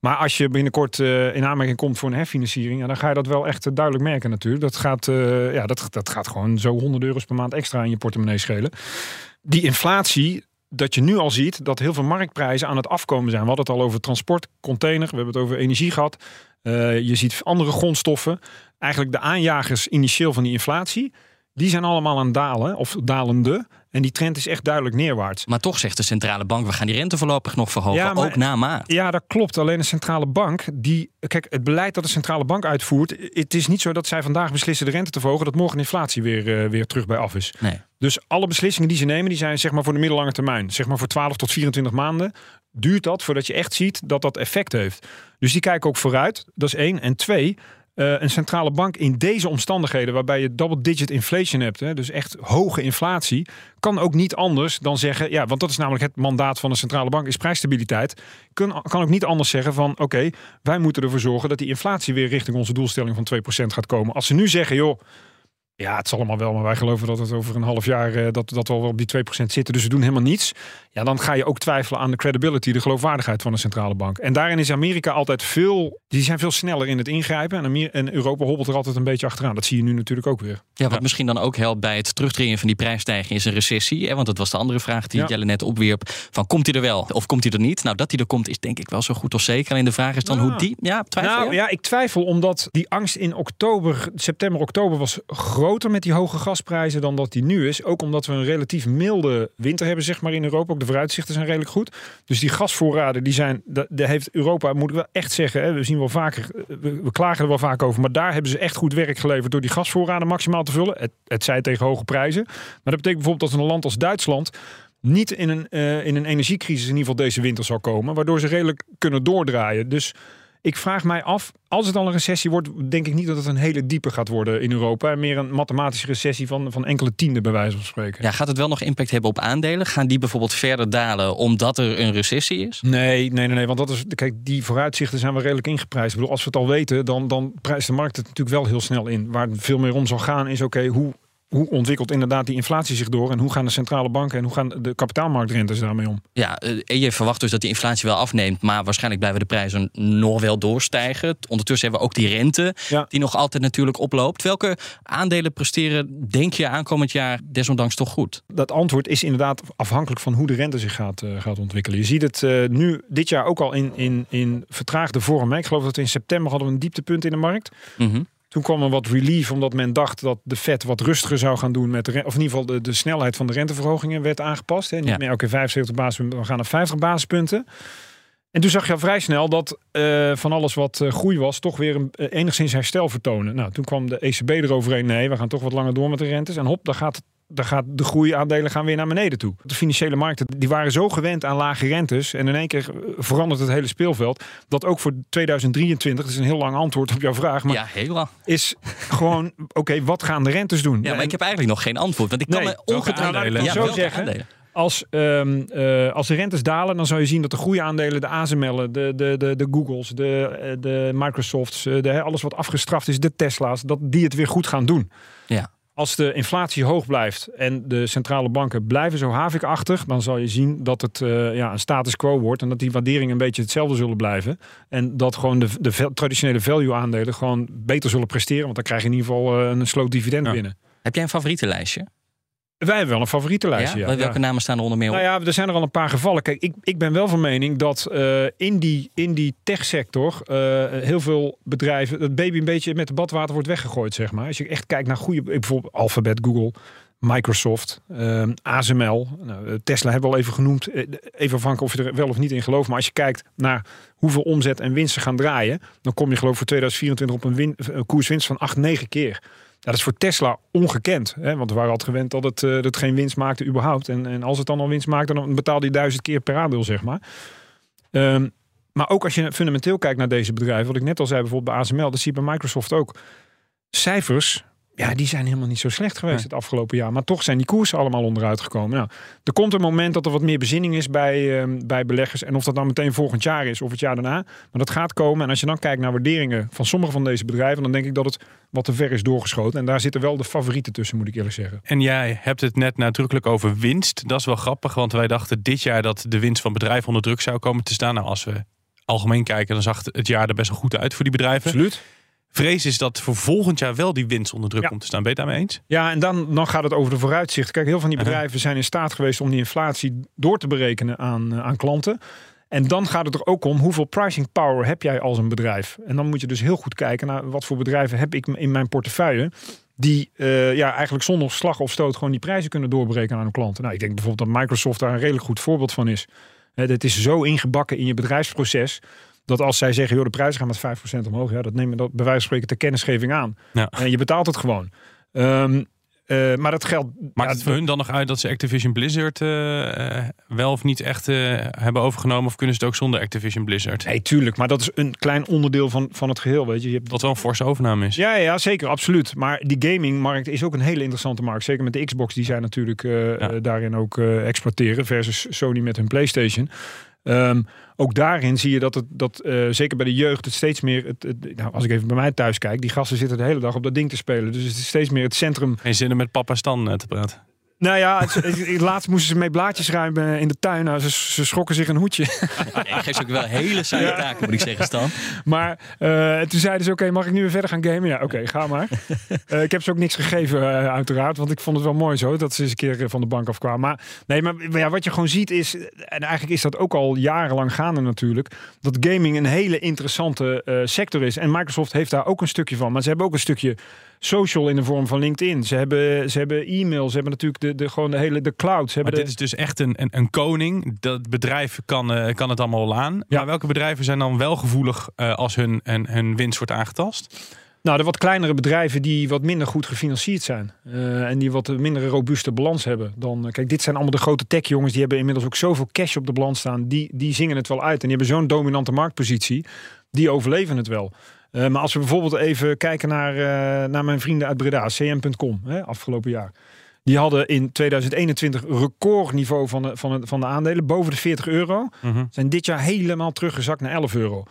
[SPEAKER 4] Maar als je binnenkort eh, in aanmerking komt voor een herfinanciering, dan ga je dat wel echt eh, duidelijk merken natuurlijk. Dat gaat, ja, dat, dat gaat gewoon zo 100 euro's per maand extra in je portemonnee schelen. Die inflatie, dat je nu al ziet dat heel veel marktprijzen aan het afkomen zijn. We hadden het al over transport, container, we hebben het over energie gehad. Je ziet andere grondstoffen. Eigenlijk de aanjagers initieel van die inflatie, die zijn allemaal aan dalen of dalende. En die trend is echt duidelijk neerwaarts.
[SPEAKER 3] Maar toch zegt de centrale bank, we gaan die rente voorlopig nog verhogen,
[SPEAKER 4] Ja, maar-
[SPEAKER 3] ook na maart.
[SPEAKER 4] Ja, dat klopt. Alleen de centrale bank, die, kijk, het beleid dat de centrale bank uitvoert, het is niet zo dat zij vandaag beslissen de rente te verhogen, dat morgen de inflatie weer, eh, weer terug bij af is.
[SPEAKER 3] Nee.
[SPEAKER 4] Dus alle beslissingen die ze nemen, die zijn zeg maar voor de middellange termijn. Zeg maar voor 12 tot 24 maanden duurt dat voordat je echt ziet dat dat effect heeft. Dus die kijken ook vooruit. Dat is één. En twee, eh, een centrale bank in deze omstandigheden, waarbij je double-digit inflation hebt, hè, dus echt hoge inflatie, kan ook niet anders dan zeggen, ja, want dat is namelijk het mandaat van de centrale bank, is prijsstabiliteit. Kan, kan ook niet anders zeggen van, oké, wij moeten ervoor zorgen dat die inflatie weer richting onze doelstelling van 2% gaat komen. Als ze nu zeggen, joh, ja, het zal allemaal wel, maar wij geloven dat het over een half jaar eh, dat, dat we al op die 2% zitten. Dus we doen helemaal niets. Ja, dan ga je ook twijfelen aan de credibility, de geloofwaardigheid van de centrale bank. En daarin is Amerika altijd veel, die zijn veel sneller in het ingrijpen. En, Europa hobbelt er altijd een beetje achteraan. Dat zie je nu natuurlijk ook weer.
[SPEAKER 3] Ja, wat misschien dan ook helpt bij het terugdringen van die prijsstijging is een recessie. Hè? Want dat was de andere vraag die
[SPEAKER 4] Ja.
[SPEAKER 3] Jelle net opwierp. Van komt hij er wel of komt hij er niet? Nou, dat hij er komt is denk ik wel zo goed als zeker. Alleen de vraag is dan hoe die... Ja, twijfel
[SPEAKER 4] Nou
[SPEAKER 3] je?
[SPEAKER 4] ja, ik twijfel omdat die angst in oktober, september, oktober was groter met die hoge gasprijzen dan dat die nu is. Ook omdat we een relatief milde winter hebben, zeg maar in Europa. De vooruitzichten zijn redelijk goed. Dus die gasvoorraden, die zijn, daar heeft Europa, moet ik wel echt zeggen, hè, we zien wel vaker, we, we klagen er wel vaak over, maar daar hebben ze echt goed werk geleverd door die gasvoorraden maximaal te vullen. Het, het zij tegen hoge prijzen. Maar dat betekent bijvoorbeeld dat een land als Duitsland niet in een, eh, in een energiecrisis in ieder geval deze winter zal komen. Waardoor ze redelijk kunnen doordraaien. Dus ik vraag mij af, als het al een recessie wordt, denk ik niet dat het een hele diepe gaat worden in Europa. Meer een mathematische recessie van, van enkele tienden bij wijze van spreken.
[SPEAKER 3] Ja, gaat het wel nog impact hebben op aandelen? Gaan die bijvoorbeeld verder dalen omdat er een recessie is?
[SPEAKER 4] Nee, nee, nee, nee. Want dat is, kijk, die vooruitzichten zijn wel redelijk ingeprijsd. Ik bedoel, als we het al weten, dan, dan prijst de markt het natuurlijk wel heel snel in. Waar het veel meer om zal gaan, is oké, hoe, hoe ontwikkelt inderdaad die inflatie zich door? En hoe gaan de centrale banken en hoe gaan de kapitaalmarktrentes daarmee om?
[SPEAKER 3] Ja, eh, en je verwacht dus dat die inflatie wel afneemt, maar waarschijnlijk blijven de prijzen nog wel doorstijgen. Ondertussen hebben we ook die rente, die nog altijd natuurlijk oploopt. Welke aandelen presteren, denk je, aankomend jaar desondanks toch goed?
[SPEAKER 4] Dat antwoord is inderdaad afhankelijk van hoe de rente zich gaat, eh, gaat ontwikkelen. Je ziet het eh, nu dit jaar ook al in, in, in vertraagde vorm. hè. Ik geloof dat we in september hadden we een dieptepunt in de markt.
[SPEAKER 3] Mhm.
[SPEAKER 4] Toen kwam er wat relief omdat men dacht dat de Fed wat rustiger zou gaan doen met de of in ieder geval de, de snelheid van de renteverhogingen werd aangepast. Hè. Niet
[SPEAKER 3] Ja.
[SPEAKER 4] meer oké 75 basispunten, we gaan naar 50 basispunten. En toen zag je al vrij snel dat eh, van alles wat eh, groei was, toch weer een, eh, enigszins herstel vertonen. Nou, toen kwam de ECB eroverheen. Nee, we gaan toch wat langer door met de rentes. En hop, dan gaat, dan gaat de groeiaandelen gaan weer naar beneden toe. De financiële markten die waren zo gewend aan lage rentes. En in één keer eh, verandert het hele speelveld. Dat ook voor 2023, dat is een heel lang antwoord op jouw vraag. Maar
[SPEAKER 3] Ja, heel lang.
[SPEAKER 4] is gewoon, oké, wat gaan de rentes doen?
[SPEAKER 3] Ja, maar ik heb eigenlijk nog geen antwoord. Want ik kan
[SPEAKER 4] Nee,
[SPEAKER 3] me ongetwijfeld... Ja,
[SPEAKER 4] Zo zeggen.
[SPEAKER 3] aandelen?
[SPEAKER 4] Als, ehm, eh, als de rentes dalen, dan zou je zien dat de groeiaandelen, de ASML'en, de, de, de, de Googles, de, eh, de Microsofts, de, alles wat afgestraft is, de Tesla's, dat die het weer goed gaan doen.
[SPEAKER 3] Ja.
[SPEAKER 4] Als de inflatie hoog blijft en de centrale banken blijven zo havikachtig, dan zal je zien dat het eh, ja, een status quo wordt en dat die waarderingen een beetje hetzelfde zullen blijven. En dat gewoon de, de traditionele value aandelen gewoon beter zullen presteren, want dan krijg je in ieder geval eh, een sloot dividend binnen.
[SPEAKER 3] Heb jij een favorietenlijstje?
[SPEAKER 4] Wij hebben wel een favorietenlijstje.
[SPEAKER 3] Ja?
[SPEAKER 4] Ja?
[SPEAKER 3] Welke namen staan er onder meer op?
[SPEAKER 4] Nou ja, er zijn er al een paar gevallen. Kijk, ik, ik ben wel van mening dat eh, in die, in die techsector eh, heel veel bedrijven, het baby een beetje met het badwater wordt weggegooid, zeg maar. Als je echt kijkt naar goede, bijvoorbeeld Alphabet, Google, Microsoft, eh, ASML, nou, Tesla hebben we al even genoemd. Even afhankelijk of je er wel of niet in gelooft. Maar als je kijkt naar hoeveel omzet en winst ze gaan draaien, dan kom je geloof ik voor 2024 op een, win, een koerswinst van 8, 9 keer. Dat is voor Tesla ongekend. Hè? Want we waren altijd gewend dat het, eh, dat geen winst maakte überhaupt. En, en als het dan al winst maakte, dan betaalde je duizend keer per aandeel, zeg maar. Ehm, maar ook als je fundamenteel kijkt naar deze bedrijven, wat ik net al zei, bijvoorbeeld bij ASML, dat zie je bij Microsoft ook. Cijfers, ja, die zijn helemaal niet zo slecht geweest het afgelopen jaar. Maar toch zijn die koersen allemaal onderuit gekomen. Nou, er komt een moment dat er wat meer bezinning is bij, ehm, bij beleggers. En of dat dan meteen volgend jaar is of het jaar daarna. Maar dat gaat komen. En als je dan kijkt naar waarderingen van sommige van deze bedrijven, dan denk ik dat het wat te ver is doorgeschoten. En daar zitten wel de favorieten tussen, moet ik eerlijk zeggen.
[SPEAKER 2] En jij hebt het net nadrukkelijk over winst. Dat is wel grappig, want wij dachten dit jaar dat de winst van bedrijven onder druk zou komen te staan. Nou, als we algemeen kijken, dan zag het jaar er best wel goed uit voor die bedrijven.
[SPEAKER 4] Absoluut.
[SPEAKER 2] Vrees is dat voor volgend jaar wel die winst onder druk komt te staan. Ben je het daarmee eens?
[SPEAKER 4] Ja, en dan, dan gaat het over de vooruitzicht. Kijk, heel veel van die bedrijven zijn in staat geweest om die inflatie door te berekenen aan, eh, aan klanten. En dan gaat het er ook om hoeveel pricing power heb jij als een bedrijf. En dan moet je dus heel goed kijken naar wat voor bedrijven heb ik in mijn portefeuille. Die eh, ja, eigenlijk zonder slag of stoot gewoon die prijzen kunnen doorberekenen aan hun klanten. Nou, ik denk bijvoorbeeld dat Microsoft daar een redelijk goed voorbeeld van is. Het is zo ingebakken in je bedrijfsproces. Dat als zij zeggen, joh, de prijzen gaan met 5% omhoog. Ja, dat nemen dat bij wijze van spreken ter kennisgeving aan.
[SPEAKER 2] Ja.
[SPEAKER 4] En je betaalt het gewoon. Ehm, eh, maar dat geldt.
[SPEAKER 2] Maakt
[SPEAKER 4] ja,
[SPEAKER 2] het voor hun dan nog uit dat ze Activision Blizzard eh, eh, wel of niet echt hebben overgenomen? Of kunnen ze het ook zonder Activision Blizzard?
[SPEAKER 4] Nee, tuurlijk. Maar dat is een klein onderdeel van, van het geheel. Weet je. je hebt...
[SPEAKER 2] Dat wel een forse overname is.
[SPEAKER 4] Ja, ja, zeker, absoluut. Maar die gamingmarkt is ook een hele interessante markt. Zeker met de Xbox, die zij natuurlijk daarin ook exploiteren. Versus Sony met hun PlayStation. Ehm, ook daarin zie je dat het, dat eh, zeker bij de jeugd, het steeds meer. Het, nou, als ik even bij mij thuis kijk, die gasten zitten de hele dag op dat ding te spelen. Dus het is steeds meer het centrum.
[SPEAKER 2] Geen zin om met papa Stan eh, te praten.
[SPEAKER 4] Nou ja, het, laatst moesten ze mee blaadjes ruimen in de tuin. Nou, ze, ze schrokken zich een hoedje.
[SPEAKER 3] Ja, je geeft ze ook wel hele saaie taken, moet ik zeggen, Stan.
[SPEAKER 4] Maar eh, toen zeiden ze, oké, mag ik nu weer verder gaan gamen? Ja, oké, ga maar. Eh, ik heb ze ook niks gegeven, eh, uiteraard. Want ik vond het wel mooi zo, dat ze eens een keer van de bank afkwamen. Maar, nee, maar ja, wat je gewoon ziet is... En eigenlijk is dat ook al jarenlang gaande natuurlijk... dat gaming een hele interessante sector is. En Microsoft heeft daar ook een stukje van. Maar ze hebben ook een stukje social in de vorm van LinkedIn. Ze hebben, ze hebben e-mail, ze hebben natuurlijk de, de, gewoon de hele de cloud. Ze
[SPEAKER 2] Maar dit is dus echt een, een, een koning. Dat bedrijf kan, eh, kan het allemaal wel aan. Maar welke bedrijven zijn dan wel gevoelig eh, als hun, hun, hun winst wordt aangetast?
[SPEAKER 4] Nou, de wat kleinere bedrijven die wat minder goed gefinancierd zijn. eh, en die wat minder robuuste balans hebben. Dan, kijk, dit zijn allemaal de grote tech-jongens. Die hebben inmiddels ook zoveel cash op de balans staan. Die, die zingen het wel uit. En die hebben zo'n dominante marktpositie. Die overleven het wel. Eh, maar als we bijvoorbeeld even kijken naar, eh, naar mijn vrienden uit Breda, cm.com, afgelopen jaar. Die hadden in 2021 recordniveau van de, van, de, van de aandelen, boven de 40 euro. Zijn dit jaar helemaal teruggezakt naar 11 euro.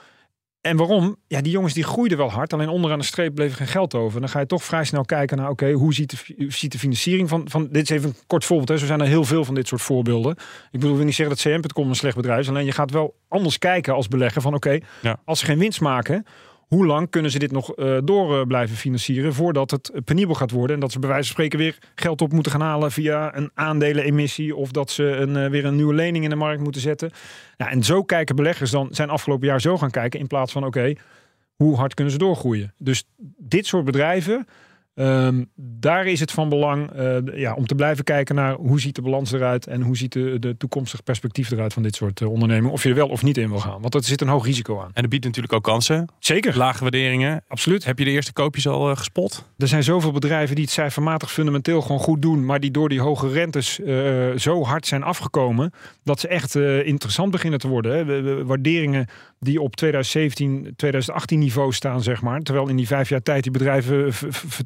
[SPEAKER 4] En waarom? Ja, die jongens die groeiden wel hard. Alleen onderaan de streep bleef er geen geld over. Dan ga je toch vrij snel kijken naar, oké, hoe ziet de, ziet de financiering van, van... Dit is even een kort voorbeeld, hè. Zo zijn er heel veel van dit soort voorbeelden. Ik bedoel, ik wil niet zeggen dat CM.com een slecht bedrijf is. Alleen je gaat wel anders kijken als belegger van, oké, als ze geen winst maken... Hoe lang kunnen ze dit nog eh, door eh, blijven financieren voordat het penibel gaat worden en dat ze bij wijze van spreken weer geld op moeten gaan halen via een aandelenemissie of dat ze een, eh, weer een nieuwe lening in de markt moeten zetten. En zo kijken beleggers dan zijn afgelopen jaar zo gaan kijken in plaats van oké, hoe hard kunnen ze doorgroeien? Dus dit soort bedrijven, ehm, daar is het van belang eh, ja, om te blijven kijken naar hoe ziet de balans eruit en hoe ziet de, de toekomstig perspectief eruit van dit soort eh, ondernemingen. Of je er wel of niet in wil gaan. Want er zit een hoog risico aan.
[SPEAKER 2] En het biedt natuurlijk ook kansen.
[SPEAKER 4] Zeker.
[SPEAKER 2] Lage waarderingen.
[SPEAKER 4] Absoluut.
[SPEAKER 2] Heb je de eerste koopjes al eh, gespot?
[SPEAKER 4] Er zijn zoveel bedrijven die het cijfermatig fundamenteel gewoon goed doen, maar die door die hoge rentes zo hard zijn afgekomen dat ze echt interessant beginnen te worden. Hè. Waarderingen die op 2017, 2018 niveau staan, zeg maar. Terwijl in die vijf jaar tijd die bedrijven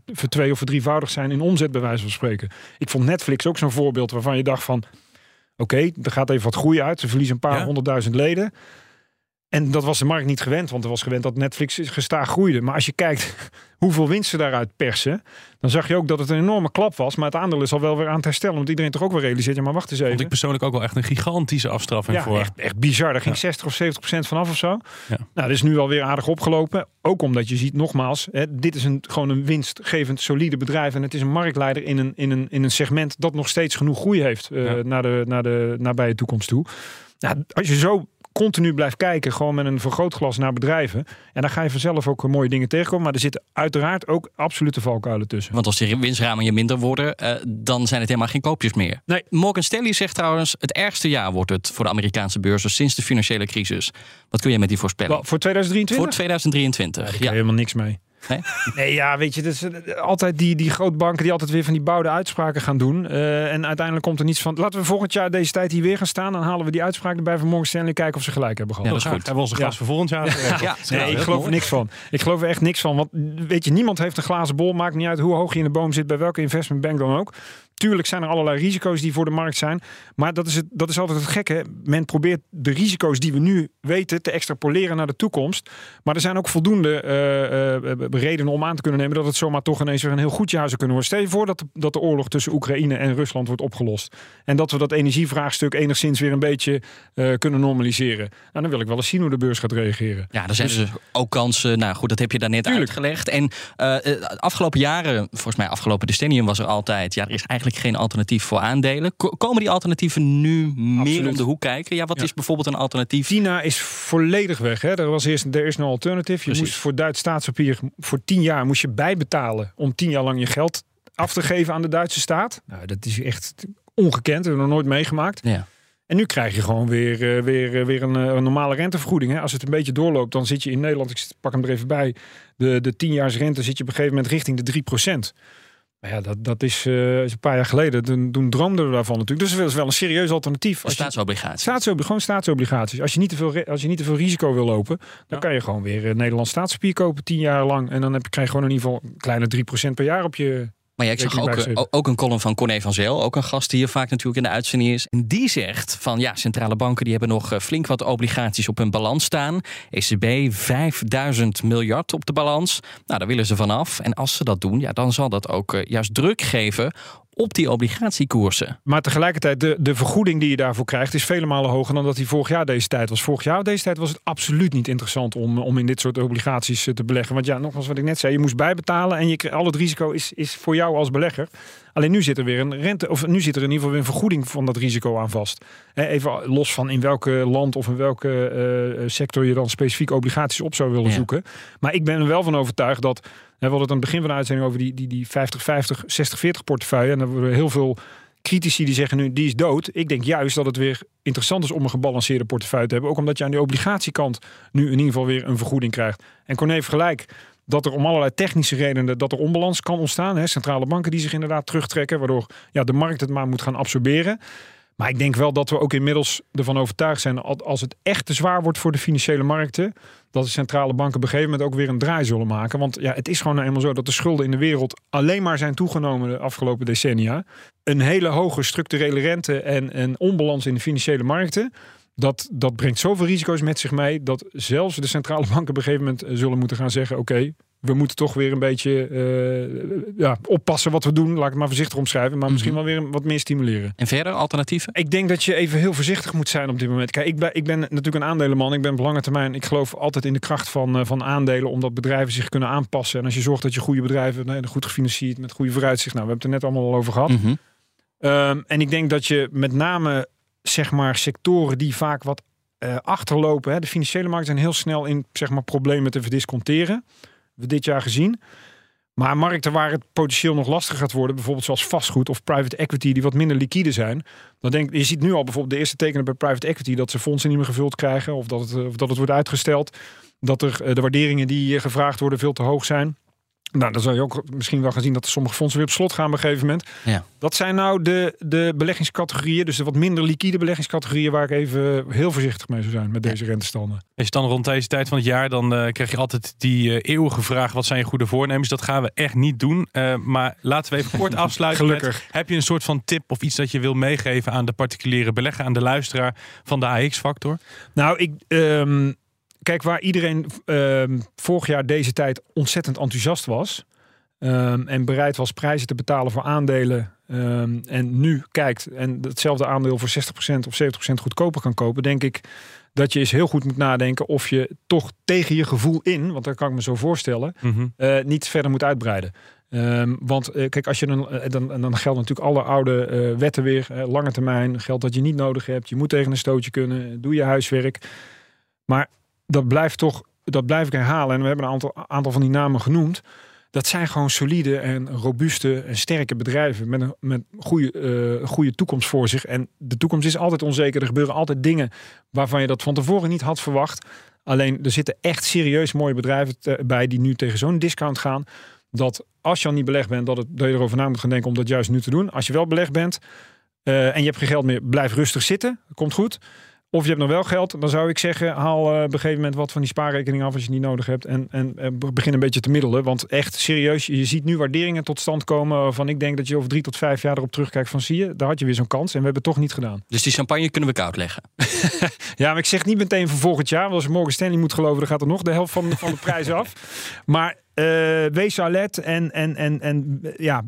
[SPEAKER 4] vertwee- of verdrievoudigd zijn in omzet, bij wijze van spreken. Ik vond Netflix ook zo'n voorbeeld waarvan je dacht van, oké, er gaat even wat groei uit. Ze verliezen een paar honderdduizend leden. En dat was de markt niet gewend, want er was gewend dat Netflix gestaag groeide. Maar als je kijkt hoeveel winst ze daaruit persen, dan zag je ook dat het een enorme klap was. Maar het aandeel is al wel weer aan het herstellen, want iedereen toch ook weer realiseert, ja maar wacht eens even.
[SPEAKER 2] Vond ik persoonlijk ook wel echt een gigantische afstraffing
[SPEAKER 4] Ja,
[SPEAKER 2] voor.
[SPEAKER 4] echt, echt bizar. Daar ging 60 of 70 procent vanaf of zo.
[SPEAKER 2] Ja.
[SPEAKER 4] Nou, dat is nu alweer aardig opgelopen. Ook omdat je ziet, nogmaals, hè, dit is een, gewoon een winstgevend, solide bedrijf. En het is een marktleider in een, in een, in een segment dat nog steeds genoeg groei heeft eh, naar, de, naar de nabije toekomst toe. Nou, als je zo continu blijft kijken, gewoon met een vergrootglas naar bedrijven. En dan ga je vanzelf ook mooie dingen tegenkomen. Maar er zitten uiteraard ook absolute valkuilen tussen.
[SPEAKER 3] Want als die winstramingen minder worden, eh, dan zijn het helemaal geen koopjes meer.
[SPEAKER 4] Nee.
[SPEAKER 3] Morgan Stanley zegt trouwens, het ergste jaar wordt het voor de Amerikaanse beurzen sinds de financiële crisis. Wat kun je met die voorspelling?
[SPEAKER 4] Wel, voor 2023?
[SPEAKER 3] Voor 2023, ja.
[SPEAKER 4] helemaal niks mee.
[SPEAKER 3] Nee?
[SPEAKER 4] Nee, ja, weet je, het is eh, altijd die, die grootbanken die altijd weer van die bouwde uitspraken gaan doen. Eh, en uiteindelijk komt er niets van. Laten we volgend jaar deze tijd hier weer gaan staan. Dan halen we die uitspraak erbij van Morgan Stanley. Kijken of ze gelijk hebben gehad.
[SPEAKER 2] Ja, dat is goed. Hebben we onze gast voor volgend jaar.
[SPEAKER 4] Ja,
[SPEAKER 2] Ja,
[SPEAKER 4] nee, ik geloof er niks van. Ik geloof er echt niks van. Want weet je, niemand heeft een glazen bol. Maakt niet uit hoe hoog je in de boom zit, bij welke investmentbank dan ook. Tuurlijk zijn er allerlei risico's die voor de markt zijn. Maar dat is, het, dat is altijd het gekke. Men probeert de risico's die we nu weten te extrapoleren naar de toekomst. Maar er zijn ook voldoende uh, uh, redenen om aan te kunnen nemen dat het zomaar toch ineens weer een heel goed jaar zou kunnen worden. Stel je voor dat de, dat de oorlog tussen Oekraïne en Rusland wordt opgelost. En dat we dat energievraagstuk enigszins weer een beetje uh, kunnen normaliseren. Nou, dan wil ik wel eens zien hoe de beurs gaat reageren.
[SPEAKER 3] Ja, er zijn dus, ook kansen. Nou goed, dat heb je daar net uitgelegd. En afgelopen jaren, volgens mij afgelopen decennium was er altijd. Ja, er is eigenlijk geen alternatief voor aandelen. Komen die alternatieven nu meer om de hoek kijken? Ja, wat is bijvoorbeeld een alternatief?
[SPEAKER 4] China is volledig weg. Hè? Er was eerst er is no alternative. Je moest voor Duits staatspapier voor tien jaar moest je bijbetalen om tien jaar lang je geld af te geven aan de Duitse staat. Nou, dat is echt ongekend. Dat hebben we nog nooit meegemaakt.
[SPEAKER 3] Ja.
[SPEAKER 4] En nu krijg je gewoon weer, weer, weer een, een, normale rentevergoeding. Hè? Als het een beetje doorloopt, dan zit je in Nederland, ik pak hem er even bij, de, de 10 rente zit je op een gegeven moment richting de 3 ja, dat, dat is, uh, een paar jaar geleden. Toen, toen droomden we daarvan natuurlijk. Dus dat is wel een serieus alternatief.
[SPEAKER 3] Als staatsobligaties.
[SPEAKER 4] Staatsobligaties. Gewoon staatsobligaties. Als je niet te veel, als je niet te veel risico wil lopen, dan kan je gewoon weer uh, Nederlands staatspapier kopen tien jaar lang. En dan heb je, krijg je gewoon in ieder geval een kleine 3% per jaar op je,
[SPEAKER 3] maar ja, ik zag ook, eh, ook een column van Corné van Zeel, ook een gast die hier vaak natuurlijk in de uitzending is. En die zegt van ja, centrale banken die hebben nog flink wat obligaties op hun balans staan. ECB 5000 miljard op de balans. Nou, daar willen ze vanaf. En als ze dat doen, ja, dan zal dat ook juist druk geven op die obligatiekoersen.
[SPEAKER 4] Maar tegelijkertijd, de, de vergoeding die je daarvoor krijgt, is vele malen hoger dan dat die vorig jaar deze tijd was. Vorig jaar deze tijd was het absoluut niet interessant om, om in dit soort obligaties te beleggen. Want ja, nogmaals wat ik net zei, je moest bijbetalen en je, al het risico is, is voor jou als belegger. Alleen nu zit er weer een rente, of nu zit er in ieder geval weer een vergoeding van dat risico aan vast. Even los van in welke land of in welke uh, sector je dan specifiek obligaties op zou willen zoeken. Maar ik ben er wel van overtuigd dat. We hadden het aan het begin van de uitzending over die, die, die 50-50, 60-40 portefeuille. En dan we heel veel critici die zeggen nu die is dood. Ik denk juist dat het weer interessant is om een gebalanceerde portefeuille te hebben. Ook omdat je aan die obligatiekant nu in ieder geval weer een vergoeding krijgt. En Corné heeft gelijk dat er om allerlei technische redenen dat er onbalans kan ontstaan. Hè? Centrale banken die zich inderdaad terugtrekken, waardoor ja, de markt het maar moet gaan absorberen. Maar ik denk wel dat we ook inmiddels ervan overtuigd zijn, als het echt te zwaar wordt voor de financiële markten, dat de centrale banken op een gegeven moment ook weer een draai zullen maken. Want ja, het is gewoon nou eenmaal zo dat de schulden in de wereld alleen maar zijn toegenomen de afgelopen decennia. Een hele hoge structurele rente en, en onbalans in de financiële markten. Dat, dat brengt zoveel risico's met zich mee dat zelfs de centrale banken op een gegeven moment zullen moeten gaan zeggen: oké, we moeten toch weer een beetje uh, ja, oppassen wat we doen. Laat ik het maar voorzichtig omschrijven. Maar misschien mhm. wel weer wat meer stimuleren.
[SPEAKER 3] En verder alternatieven?
[SPEAKER 4] Ik denk dat je even heel voorzichtig moet zijn op dit moment. Kijk, ik ben, ik ben natuurlijk een aandelenman. Ik ben op lange termijn. Ik geloof altijd in de kracht van, uh, van aandelen. Omdat bedrijven zich kunnen aanpassen. En als je zorgt dat je goede bedrijven nee, goed gefinancierd met goede vooruitzicht. Nou, we hebben het er net allemaal al over gehad.
[SPEAKER 3] Mhm.
[SPEAKER 4] um, en ik denk dat je met name zeg maar sectoren die vaak wat uh, achterlopen. Hè. De financiële markt zijn heel snel in zeg maar problemen te verdisconteren we dit jaar gezien. Maar markten waar het potentieel nog lastiger gaat worden, bijvoorbeeld zoals vastgoed of private equity, die wat minder liquide zijn. Dan denk, je ziet nu al bijvoorbeeld de eerste tekenen bij private equity dat ze fondsen niet meer gevuld krijgen of dat het, of dat het wordt uitgesteld. Dat er eh, de waarderingen die gevraagd worden veel te hoog zijn. Nou, dan zou je ook misschien wel gaan zien dat sommige fondsen weer op slot gaan op een gegeven moment.
[SPEAKER 3] Ja.
[SPEAKER 4] Dat zijn nou de, de beleggingscategorieën, dus de wat minder liquide beleggingscategorieën, waar ik even heel voorzichtig mee zou zijn met deze rentestanden.
[SPEAKER 2] Is dan rond deze tijd van het jaar, dan uh, krijg je altijd die uh, eeuwige vraag: wat zijn je goede voornemens? Dat gaan we echt niet doen. Uh, maar laten we even kort afsluiten.
[SPEAKER 4] Gelukkig.
[SPEAKER 2] Met, heb je een soort van tip of iets dat je wil meegeven aan de particuliere belegger, aan de luisteraar van de AX-factor?
[SPEAKER 4] Nou, ik. Um kijk, waar iedereen uh, vorig jaar deze tijd ontzettend enthousiast was. Um, en bereid was prijzen te betalen voor aandelen. Um, en nu kijkt en hetzelfde aandeel voor 60% of 70% goedkoper kan kopen. Denk ik dat je eens heel goed moet nadenken of je toch tegen je gevoel in, want dat kan ik me zo voorstellen, mm -hmm. uh, niet verder moet uitbreiden. Um, want uh, kijk, als je dan, uh, dan, dan geldt natuurlijk alle oude uh, wetten weer. lange termijn geldt dat je niet nodig hebt. Je moet tegen een stootje kunnen. Doe je huiswerk. Maar dat blijft toch, dat blijf ik herhalen. En we hebben een aantal, aantal van die namen genoemd. Dat zijn gewoon solide en robuuste en sterke bedrijven met een met goede, uh, goede toekomst voor zich. En de toekomst is altijd onzeker. Er gebeuren altijd dingen waarvan je dat van tevoren niet had verwacht. Alleen er zitten echt serieus mooie bedrijven bij die nu tegen zo'n discount gaan. Dat als je al niet belegd bent, dat, het, dat je erover na moet gaan denken om dat juist nu te doen. Als je wel belegd bent uh, en je hebt geen geld meer, blijf rustig zitten. Komt goed. Of je hebt nog wel geld, dan zou ik zeggen, haal eh, op een gegeven moment wat van die spaarrekening af als je het niet nodig hebt. En, en eh, begin een beetje te middelen. Want echt serieus, je ziet nu waarderingen tot stand komen waarvan ik denk dat je over drie tot vijf jaar erop terugkijkt van zie je, daar had je weer zo'n kans en we hebben het toch niet gedaan.
[SPEAKER 3] Dus die champagne kunnen we koud leggen.
[SPEAKER 4] Ja, maar ik zeg niet meteen voor volgend jaar. Want als je Morgan Stanley moet geloven, dan gaat er nog de helft van, van de prijs af. Maar eh, wees alert en, en, en, en ja,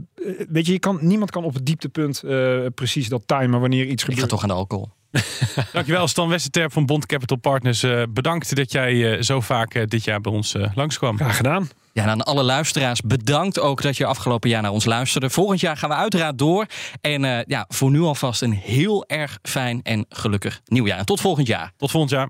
[SPEAKER 4] weet je, je kan, niemand kan op het dieptepunt eh, precies dat timen wanneer iets gebeurt.
[SPEAKER 3] Ik ga toch aan de alcohol.
[SPEAKER 2] Dankjewel Stan Westerterp van Bond Capital Partners. Eh, bedankt dat jij eh, zo vaak eh, dit jaar bij ons eh, langskwam.
[SPEAKER 4] Graag gedaan.
[SPEAKER 3] Ja, en aan alle luisteraars bedankt ook dat je afgelopen jaar naar ons luisterde. Volgend jaar gaan we uiteraard door. En eh, ja, voor nu alvast een heel erg fijn en gelukkig nieuwjaar. En tot volgend jaar.
[SPEAKER 2] Tot volgend jaar.